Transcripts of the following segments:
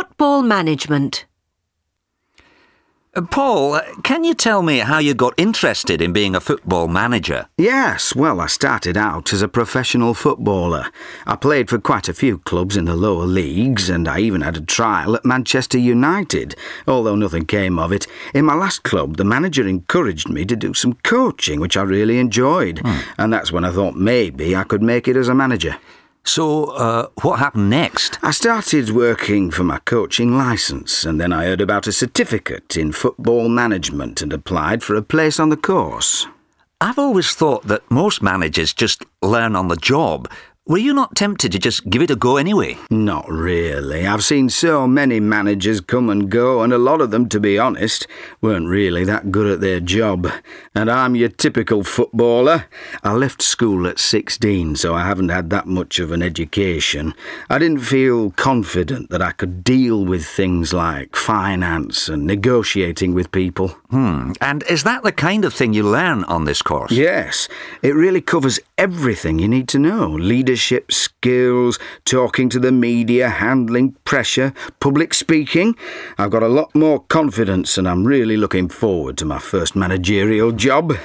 Football management. Uh, Paul, can you tell me how you got interested in being a football manager? Yes, well, I started out as a professional footballer. I played for quite a few clubs in the lower leagues, and I even had a trial at Manchester United, although nothing came of it. In my last club, the manager encouraged me to do some coaching, which I really enjoyed, and that's when I thought maybe I could make it as a manager. So, uh, what happened next? I started working for my coaching licence, and then I heard about a certificate in football management and applied for a place on the course. I've always thought that most managers just learn on the job. Were you not tempted to just give it a go anyway? Not really. I've seen so many managers come and go, and a lot of them, to be honest, weren't really that good at their job. And I'm your typical footballer. I left school at 16, so I haven't had that much of an education. I didn't feel confident that I could deal with things like finance and negotiating with people. Hmm. And is that the kind of thing you learn on this course? Yes, it really covers everything you need to know leadership skills, talking to the media, handling pressure, public speaking. I've got a lot more confidence and I'm really looking forward to my first managerial job.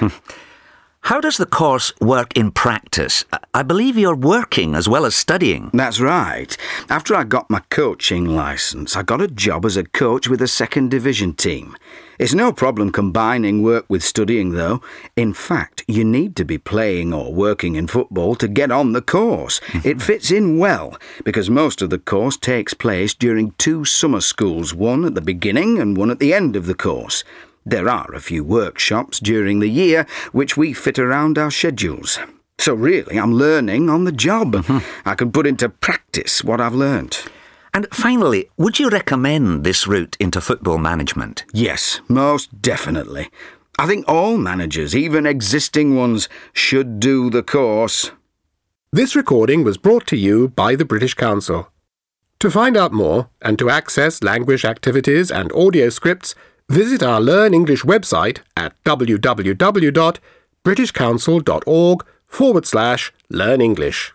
How does the course work in practice? I- believe you're working as well as studying. That's right. After I got my coaching licence, I got a job as a coach with a second division team. It's no problem combining work with studying, though. In fact, you need to be playing or working in football to get on the course. it fits in well, because most of the course takes place during two summer schools, one at the beginning and one at the end of the course. There are a few workshops during the year which we fit around our schedules. So, really, I'm learning on the job. I can put into practice what I've learnt. And finally, would you recommend this route into football management? Yes, most definitely. I think all managers, even existing ones, should do the course. This recording was brought to you by the British Council. To find out more and to access language activities and audio scripts, visit our Learn English website at www.britishcouncil.org forward slash learn English.